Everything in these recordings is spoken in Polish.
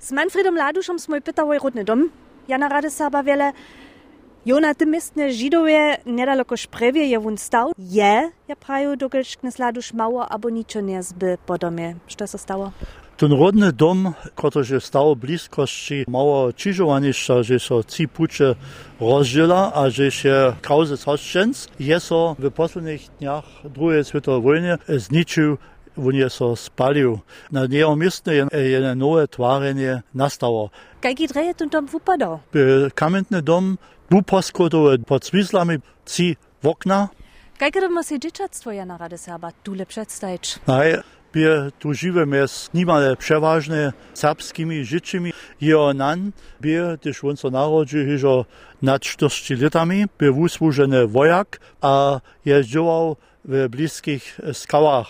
Z Manfredom Laduszom smo pytał rodny dom. Jana Rady Saba wiele Jo na tym mistne Židowie niedaleko je wun stał. Je, ja praju, dokelž knes Laduš mało, abo niczo nie zby po domie. Co się? Ten rodny dom, który stał bliskości mało krzyżowaniszcza, że są ci pucze rozdziela, a że się krauze Soszczęc, jest w poslednych dniach II światowej wojny zniczył on je so spalił. Na jeho místne je, je nové tvárenie nastalo. Kajki dreje ten dom upadał? Kamenný dom, buposkodowe pod svislami, ci okna. Kajki dom się dzieciactwo Jana Radesaba tule przedstawić? Bie tu żywemy z niemale przeważnie serbskimi życzymi. Jeho nan bie, gdyż on się narodził już nad 40 latami, był usłużony wojak, a jeździł w bliskich skałach.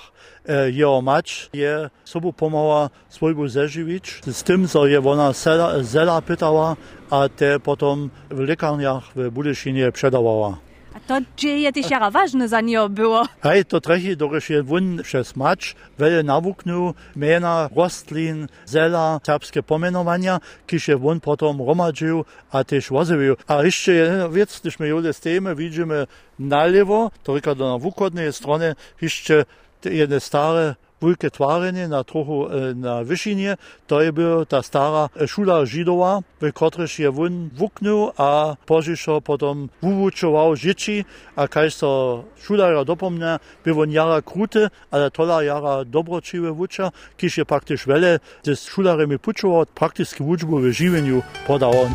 Jeho mać je sobą pomogła swojego zeżywić, z tym, co je ona zela, pytała, a te potom w lekarniach w Budyszynie przedawała. A to dzieje też jara ważne za nią było. Hej, to trechi, dorež je wun przez mać, wele nawuknął miena rostlin, zela, serbskie pomenowania, kiż wun potom romadził, a też wozywił. A jeszcze jedna wiec, gdyż my jule stejemy, widzimy na lewo, to ryka do na wukodnej stronie, jeszcze jedne stare wielkie twarenie na trochu na wyšinie, to je była ta stara szula Židowa, w której je wun wuknął, a požišo potom wuwučował dzieci, a kaj so šulara dopomne, był on jara kruty, ale tola jara dobročiwy wuča, kiż je praktycznie wele z šularami pučował, praktycznie wučbu w żywieniu podawał.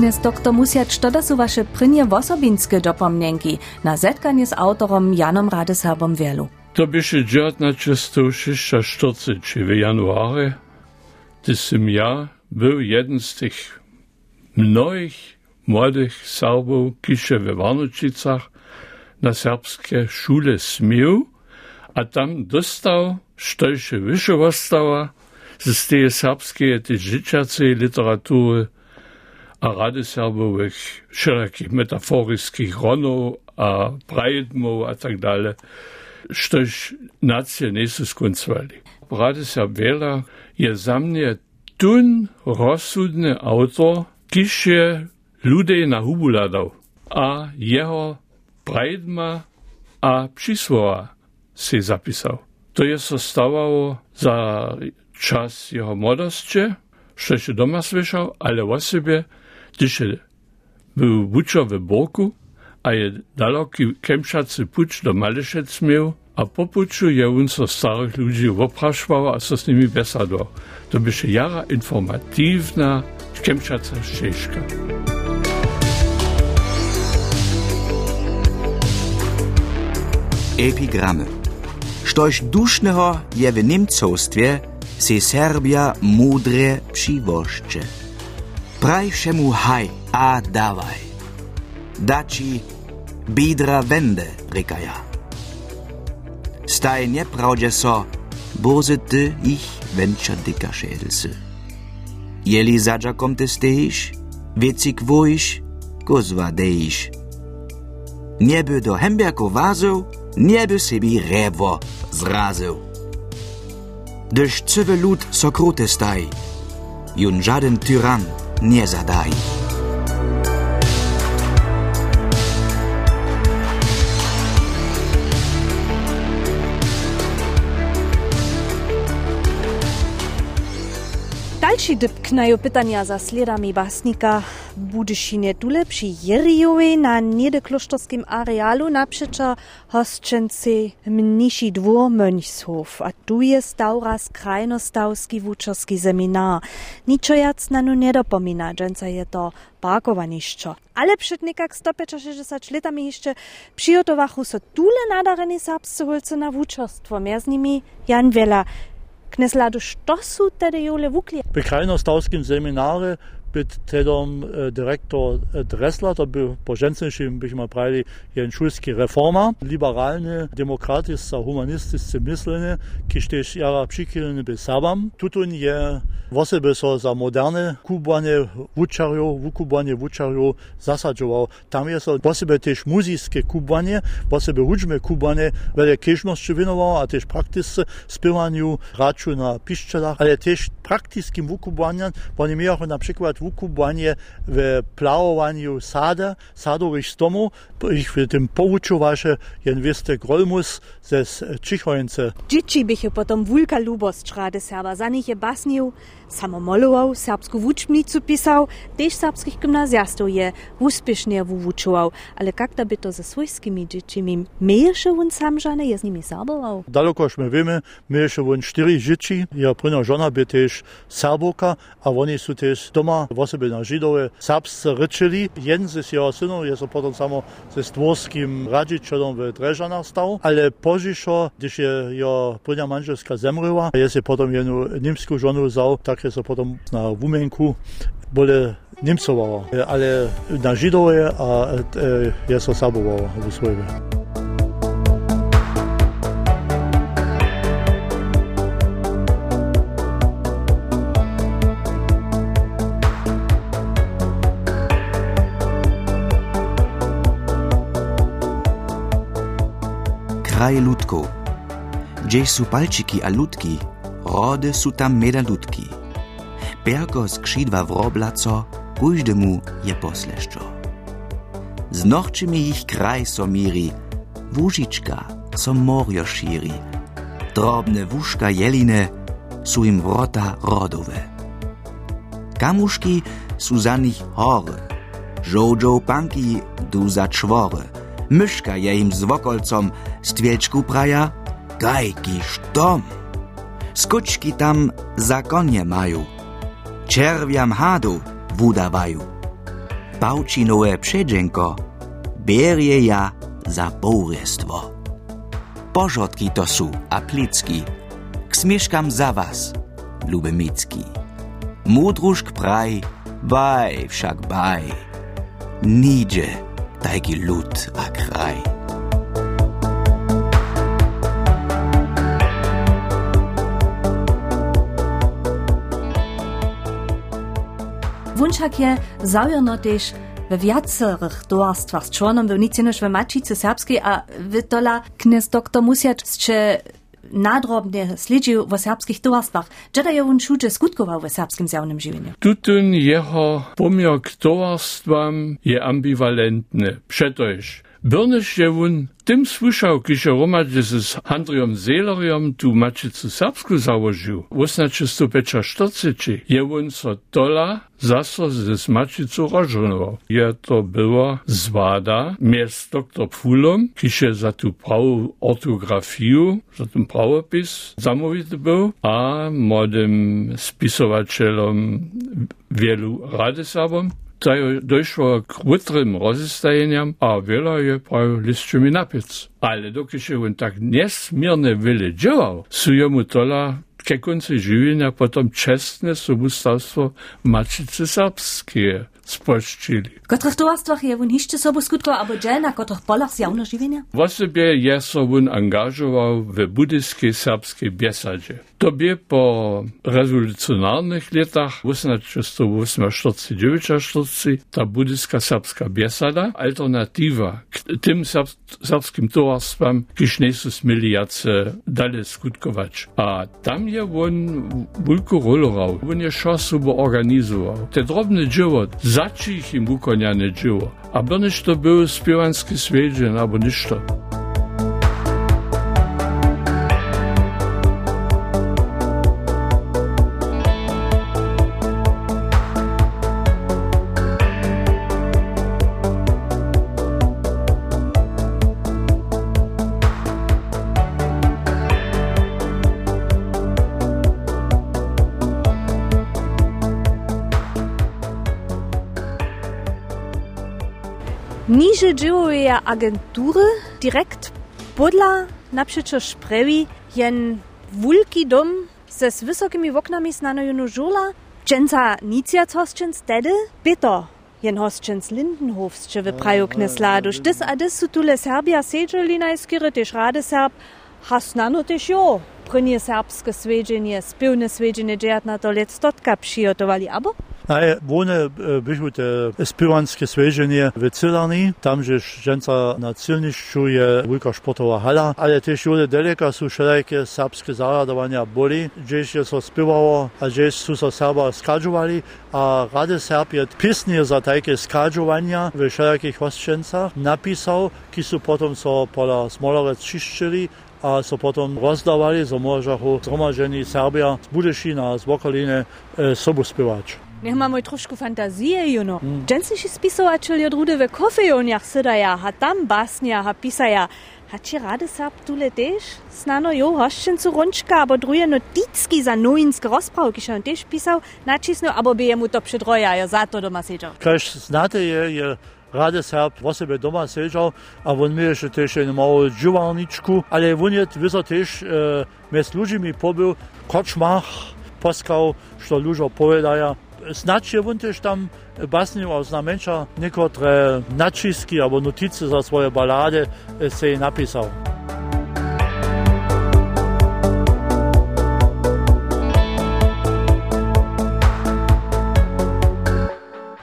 Knes doktor Musiacz, to da su wasze prynie wosobinskie dopomnienki na zetkanie z autorom Janom Radesherbom Wielu. To byše 1946 w januarze, gdy sam ja był jeden z tych mnogich młodych Serbów, kisze we Warnočicach na serbskie szule smił, a tam dostał, što się wyższe została, z tej serbskiej, tej życiacej literatury, rade se v širokih metaforijskih ronov, a prajedmov, a tak dalje, štož nacije nisu skoncvali. Rade se Bela je za mnje tun rozsudni avtor, ki je ljudi na hubu ladal, a jeho prajedma a přislova si zapisal. To je sostavao za čas jeho mladosti, što je doma slyšal, ale o sebe – Tiše bil bučo v boku, a je daloki kemšaci puč do malešec imel, a po puču je on so starih ljudi oprašval, a so s njimi besadal. To bi še jara informativna kemšaca šeška. Epigrame. Štož dušného je v Nemcovstvě si Serbia mudre přivošče. Prai Shemu Hai A Dawai. Daci Bidra Wende Rikaya. Stai nie praudzieso, te ich węcza dyka schädelse. Jeli zadża kontestejsz, wiecik wojsz, kozwa dejsz. Nie by do hemberko wazył, niebe sebi siebie rewo zrazył. Dyż cywy so Sokrates staj, jun żaden tyran nie zadaj. Další dypknają pytania za sledami basnika Budyszynie tule przy Jerijowej na niedeklosztorskim arealu naprzecza hostczęcy mniejszy dwór mönchshof, a tu jest stał raz krajnostawski wuczerski seminar. Niczo jac na nu nie dopomina, dżęca je to parkowaniszczo. Ale przed niekak 160 latami jeszcze przygotowachu so tule nadareni serbscy holce na wuczerstwo, mehr z nimi Jan Wela. Ne sladoštosu tada jole er vukli. Prekrajnost avskim seminare byt tedom e, dyrektor e, Dressler, to był po žencnejším byśmy prali jen šulski reforma, liberalny, demokratyczny, humanistyczny myslenie, kiż też jara przykilny by sabam. Tutun je osoby so za moderne kubanie wučarjów, wukubanie wučarjów zasadzował. Tam jest osoby też muzyczne kubanie, osoby hudźme kubanie, wiele kieżności winował, a też praktyczne spiewaniu, raczu na piszczelach, ale też praktycznym wukubaniam, bo oni mają na przykład wukubanie w plałowaniu sada, sadowych stomów, ich w tym poučovaše jen wieste grolmus ze Čichojence. Dzieci bych potom wulka lubost šrade serba, za je samo molował, serbsku wučbnicu pisał, też serbskich gimnazjastów je uspiesznie wuwučował, ale jak by to ze swojskimi dziećmi, miejsze on sam żane je z nimi serbował? Dalekoż my wiemy, miejsze on cztery dzieci, ja pryna żona by też serboka, a oni są też doma, osoby na Żydowe, serbsce ryczyli, jeden z jego synów jest potem samo ze stworskim radzičelom w Dreżanach stał, ale pożiszo, gdyż je jo prynia manżelska zemryła, jest je potem jedną niemską żonę zał, tak jest potem na wumenku, bole Niemcowa, ale na Żydowe, a jest osobował w swojej. kraj ludków. Gdzieś są palczyki a ludki, rody są tam meda ludki. Perko skrzydła wroblaco, każdemu je posleszczo. Z nochczymi ich kraj so miri, wóžička so morio šíri. Drobne wuszka jeline są im wrota rodowe. Kamuszki są za nich hory, żołdzą panki du za czwory, myszka je im z wokolcom stwieczku praja, gajki sztom. Skoczki tam za konie mają, červiam hádu vúdavajú. Paučinové předženko berie ja za bouriestvo. Požodky to sú a plicky, k smieškam za vás, ľubemický. Múdrušk praj, baj však baj. Níže tajky ľud a kraj. Wunschak je zaujeno też we wiacerych towarstwach z członom, bo nic niż we mačice serbskiej, a wy tola knes doktor musiać jeszcze nadrobnie śledził w serbskich towarstwach. Dżeda je on czucie skutkował w serbskim zjawnym żywieniu. Tutun jeho pomiar towarstwam je ambivalentny. Przetoż Byrnyš je wun tym słyszał, kiedy romadźe z Andriom Seeleriom tu Mačicu Serbsku założył. Wosnaczy 140 je wun so tola zaso z Mačicu rożonował. Je to była zwada między doktor Pfulom, kiedy za tu prawą ortografię, za ten prawopis zamówity był, a młodym spisowacielom wielu radysabom, Zajo došlo k utrym rozestajeniam, a wiele je prawie liszczymi napiec. Ale dokiż się on tak niesmiernie wiele działał, su jemu tola ke końcu żywienia potem czesne sobustawstwo Mačice Serbskie spočili. Kotrich towarstwach je won hiszcze sobu skutkował, albo dżel na kotrich polach zjawno żywienia? Osobie je so on angażował w buddhyjskiej serbskiej biesadzie. To bie po rewolucjonarnych latach 1848-49 ta buddhyjska serbska biesada alternatywa k tym serbskim towarstwom, kiż nie są smili jace dalej skutkować. A tam je on wielką rolę. On je szosu organizował. Te drobne dzieło začih im bukanja neđivo, a bo nešto bil spivanski sveđen, a bo ništo. Niže dziełuje agentury direkt podla naprzecież prewi jen wulki dom ze z wysokimi oknami znano żula, Dżęca nicjac hosčenc tedy? Bito. Jen hosčenc Lindenhofs, če v praju knesladuš. Dys a dys su tule Serbia seđeli najskire, tež rade Serb, hasnano tež jo. Prynje serbske svedženje, spivne džetna to let stotka přijotovali, abo? Naje, one bychu te spivanskie sveženie w Cylarni, tam žež ženca na Cylnišću je veľká športová hala, ale tiež jode deleka sú všelijaké serbské zaradovania boli, gdzieś je so spiewało, a gdzieś sú so Serba skadžovali a Rade Serb je pisnie za takie skadžovania w všelijakých hostčencach napisał, ki sú potom so pola Smolorec čiščili a so potom rozdawali, so môžahu zhromažení Serbia z Budešina, z okoliny e, sobu spiewać. Niech ma mój troszkę fantazję, you know. Mm. Dżęcy się spisowatel od rudy w kofejoniach sydaja, ha tam basnia, ha pisaja. Ha ci rady sap tule też? Snano jo, hoszczęcu rączka, abo druje noticki za nowinske rozprawki, on też pisał, nacisnął, abo by jemu to przydroja, ja za to doma siedział. Kaž znate je, je Rade Serb vo sebe doma seđał, a on mi jeszcze też jedną małą ale on je wyso też e, mes ludźmi pobył, koczmach, poskał, što ludzie povedaja, Snačje vuntež tam eh, basnil, ozna menša, nekotre eh, načiski ali notice za svoje balade eh, se je napisal.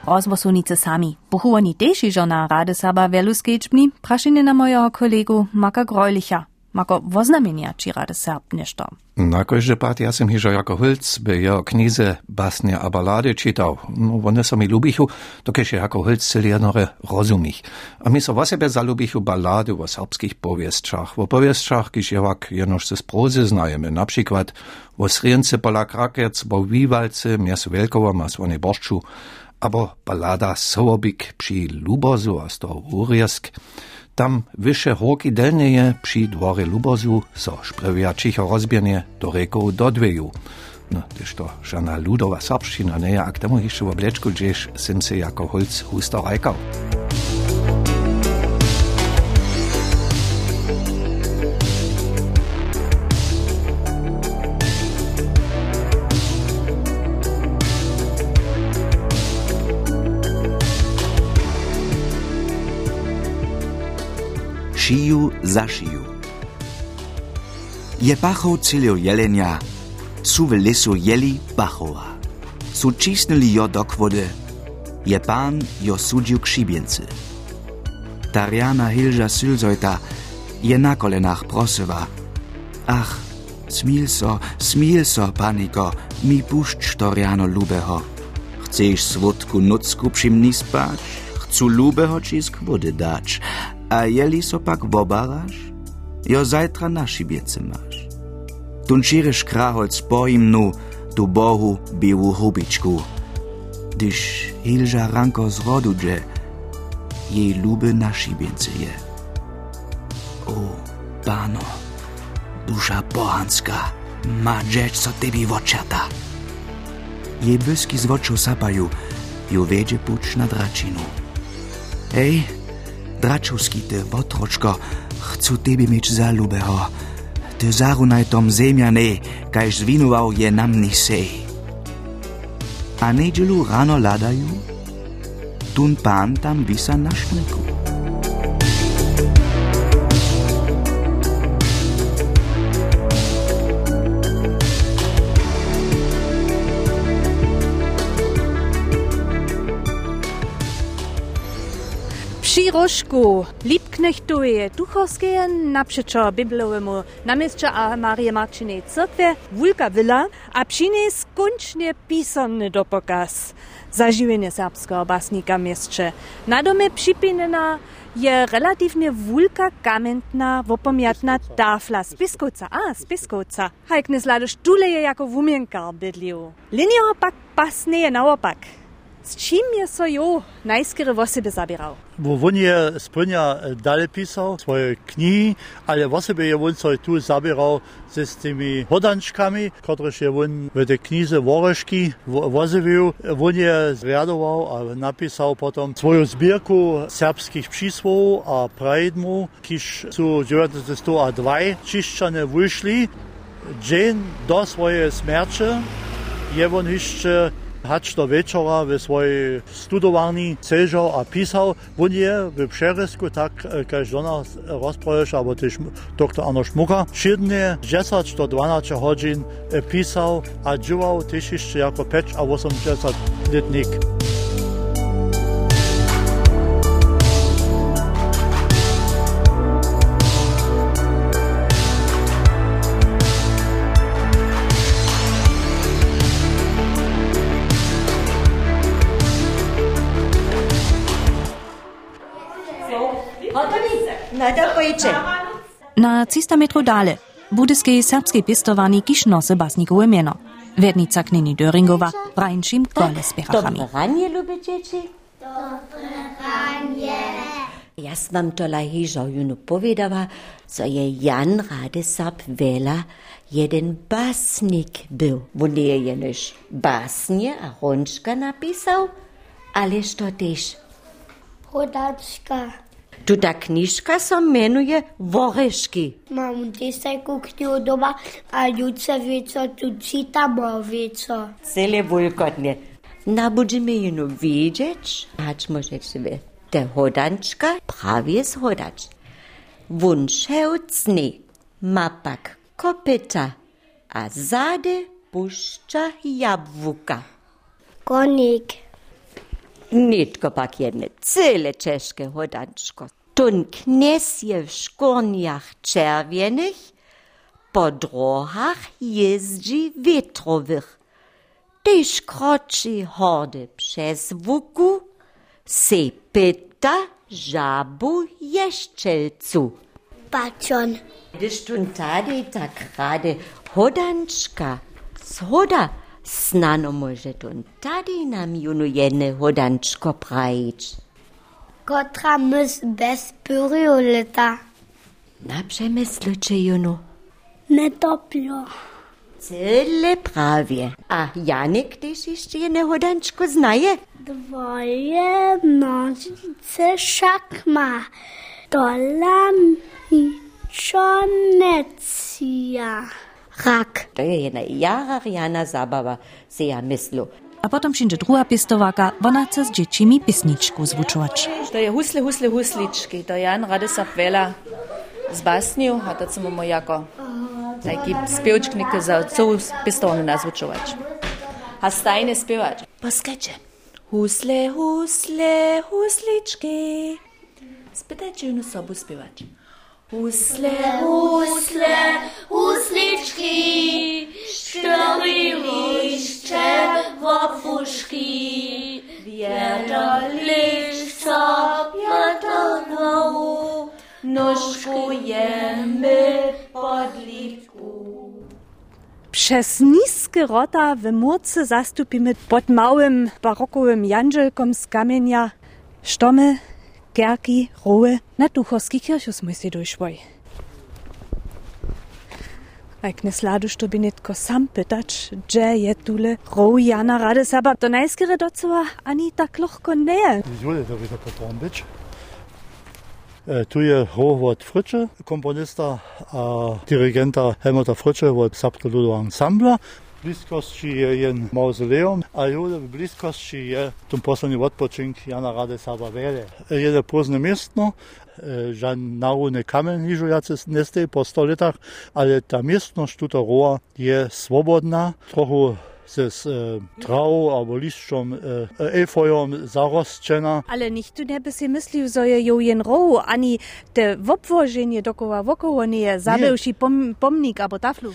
rozbosunice sami. Pochuvani teši žona rade saba velu skečpni, prašine na mojego kolegu Maka Greulicha. Mako voznamenia či Rady Serb nešto. Na kojže pat ja som hižo jako Hulc by jo knize basne a balady čítal. No, one sa mi lubichu, to kež jako Hulc celý jednore rozumích. A mi so o sebe zalubichu balady o serbských poviestčach. O poviestčach, kiž jevak jenož z prózy znajeme. Například o Srience pola Krakec, bo Vývalce, miasu Veľkova, mas one Borču, abo balada przy Lubozu a z toho Uriesk. Tam wyższe horki delnieje przy dworze Lubozu so szprewia cicho rozbiernie do rekow dodwieju. No, też to żadna ludowa serbszczyna nie, a k temu jeszcze w obleczku gdzieś sim se jako holc husto rajkał. šiju za šiju. Je pachov ciljo jelenja, su v lesu jeli pachova. Su čisnili jo do kvode, je pán jo sudil k šibienci. Tarjana hilža sylzojta je na kolenách proseva. Ach, smil so, smil so, paniko, mi pušč to rjano lubeho. Chceš svodku nucku pšim nispać? Chcú lúbeho či skvode dač, a jeli so pak wobaraš, jo zajtra na šibiece maš. Tun šireš kraholc pojim nu, tu bohu bivu hubičku. Dyż hilža ranko z rodu dže, jej lube na šibiece je. O, pano, dusza bohanska, ma džeč so tebi vočata. Jej byski z voczu sapajú, ju wiedzie pucz na dračinu. Ej, Dračovskite votročko, hcu tebi mič zalubeo, te zarunaj tom zemljane, kajž zvinoval je nam nisej. A neđelu rano ladaju, tun pan tam visa na šneku. Rożku, Lipknechtowie, Duchowskie, naprzeczo Biblowemu namieście a Marii Marcinej Cyrkwie, Wulka Villa, a przynie skończnie pisany dopokaz zażywienie serbskiego basnika mieście. Na domie przypinena je relatywnie wulka kamiętna, wopomiatna tafla z Piskowca. A, z Piskowca. Hajk nie zladusz, tule je jako wumienkar bydlił. Linia pak pasnie je naopak. Z čím je so jo najskere vo sebe zabieral? Bo on je splňa dalej pisał swoje knihy, ale vo sebe je on so tu zabieral ze s tymi hodančkami, któreż je on w tej knize Woreszki wozywił. On je zriadował a napisał potom swoją zbierku serbskich przysłów a prajdmu, kiż su 1902 čišćane wyszli. Dzień do swojej śmierci je on jeszcze hač do večera v svojej studovárni cežal a písal. On je v Přeresku tak, kaž do nás rozproješ, alebo tiež doktor Arno Šmuka, všedne 10 do 12 hodín písal a džuval tiež ešte ako 5 a 80 letník. Na 300 metrov dale, budeske srpske pestovani kišnose basnikovo imeno. Vednica Knini Döringova, Brajnšim kole s pehahami. Dobro ranje, ljube dječi. Dobro ranje. Jaz vam to lahižo junu povedala, co je Jan Rade Sap vela, jeden basnik bil. On je jenež basnje, a hončka napisal, ali što tež? Rodačka. Tuta knjiška se menuje Voreški. Mam desajku knjigo doma, a ljudce vico tu čitamo vico. Cele vulkotne. Nabuđime jednu vidjeć, ač može sve. Te hodančka pravi je hodač. Vunše u ma mapak kopeta, a zade pušča jabvuka. Konik. Nitko pak jedne cele češke hodančko. Tun knies je w szkorniach czerwienych, po drohach jeździ wietrowych. Tyż kroczy horde przez wuku, se pyta żabu jeszczelcu. Paczon. Gdyż tun tady tak rade hodanczka, hoda, snano może tun tady nam junu jedne hodanczko prajić. kotramus bez purjuleta. Na przemyslu czy junu? Ne topijo. Cele pravje. A Janik tiš išče je nehodančko znaje? Dvoje nožice šakma, dolam čonecija. Rak. To je ena jara rjana zabava, se ja mislil. a potom přijde druhá pěstováka, ona chce s dětšími písničku zvučovat. To je husle, husle, husličky, to Jan Radisab Vela z basniu, a to jsme mu jako taký zpěvčknik za celou pěstovnu nazvučovač. A stajne zpěvač. Poskače. Husle, husle, husličky. Spýtajte ju na sobu zpěvač. Husle, husliczki, cztery liście wopuszki, wiatr liść sobie do dołu, nóżkujemy pod lipku. Przez niskie rota w murce zastupimy pod małym barokowym janżelkom z kamienia sztomy, kerki, roły na duchowski kirchus musi durchwoj. Jak nie sladuš to by netko sam pytać, gdzie je tule roł Jana Radesaba, to najskere docela ani tak lohko nie je. Jule to wieder potom być. E, Tu je Robert Fritsche, komponista a dirigenta Helmuta Fritsche od Sapto Ludo Ensembla. W bliskości je jen mauzoleum, a jule w bliskości je poslední odpočink Jana Radesaba Vele. Jedno pozne miestno, żaden nauny kamen niżujacy nestej po 100 latach, ale ta miestność tutaj roa je swobodna, trochę z, e, trawą albo liszczą, e, zarosczena. Ale nicht tu nie by si myslil, że je jo jen roł, ani te wobwożenie dokoła wokoło nie je, zabywszy pom, pomnik albo taflu.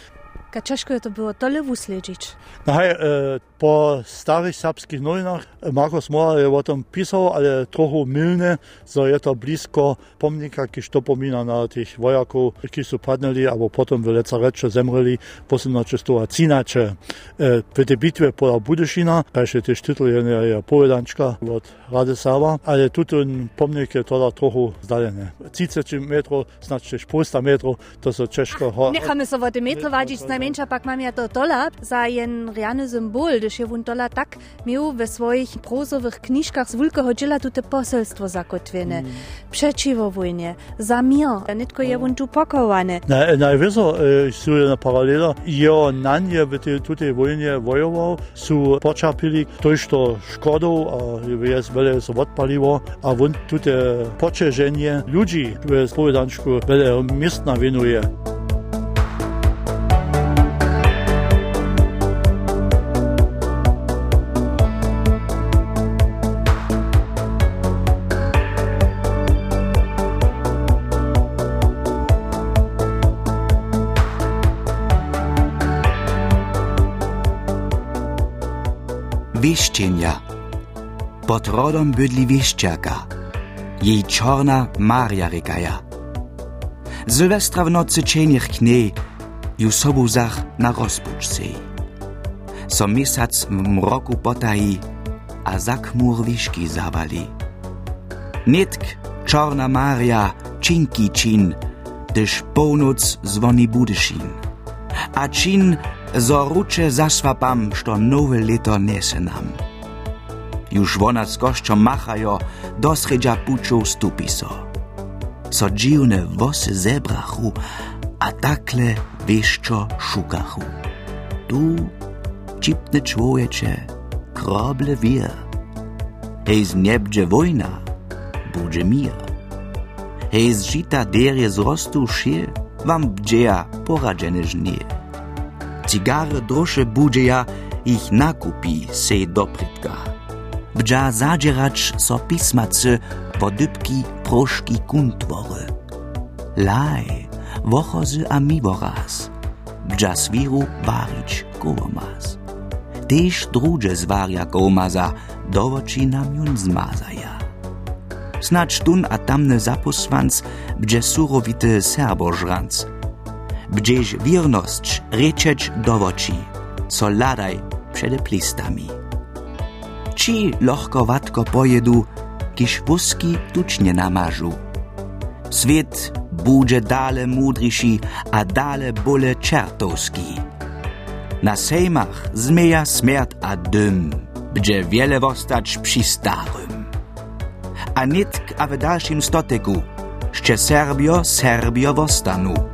Češko je to bilo tole Vusleđić? Naj, no, e, eh, po starih srpskih novinah eh, Marko Smora je o tem pisal, ali je trochu milne, da je to blisko pomnika, ki to pomina na tih vojakov, ki so padnili, ali potem v leca reče zemrli, posebno čez to Cinače. E, eh, v te bitve pola Budešina, kaj še te štiteljenje je povedančka od Rade Sava, ali tudi pomnik je tola trochu zdaljene. 30 metrov, znači 400 metrov, to so Češko. Ah, nechame se vode metrovadič, najmanj najmniejsza pak mam ja to dola za jen riany symbol, gdyż je wun dola tak miał we swoich prozowych kniżkach z wielkiego dziela tute poselstwo zakotwione. Mm. Przeciwo wojnie, za mir, nitko je wun tu pokowane. Na, najwyżej e, są na paralela, jo nan je w tej tutej wojnie wojował, są poczapili, toż to szkodą, a jest wiele się odpaliło, a wun tute poczeżenie ludzi w spowiedanczku wiele miestna winuje. Wieszczenia. Pod rodom bydli wieszczaka. Jej czarna Maria rekaja. Sylwestra w nocy cieniech knie, ju sobu zach na rozpuczce. So misac w mroku potaji, a za chmur wiszki zawali. Nitk, czarna Maria, cinki cin, gdyż północ dzwoni budyszin. A cin Zoruče zasvapam, što nove leto nese nam. Już wona z gością machajo, do sređa pučov stupiso. So dživne vose zebrahu, a takle veščo šukahu. Tu čipne čvoječe, kroble vir. Hej z njebdže vojna, budže mir. Hej z žita derje zrostu šir, vam bdžeja porađene žnije. Żnie. Cigary drosze budzieja ich nakupi sej doprytka. Bdża zadzieracz so pismacy wodybki proszki kuntwory. Laj, wochozy a miworaz. Bdża swiru warić kołomaz. Tež drugie zwarja kołmaza dowoci nam jun zmazaja. Snacz tun a tamny zaposłanc, bdzie surowity serbożranc. Bdzież wierność ryczeć dowoci, co ladaj przed plistami. Ci lochkowatko pojedu, kiż wuski tucznie namażu. Swiet budzie dale mudriši, a dale bole czertowski. Na sejmach zmeja smert a dym, bdzie wiele wostać przy starym. A nitk a w dalszym stoteku, szcze Serbio Serbio wostanu.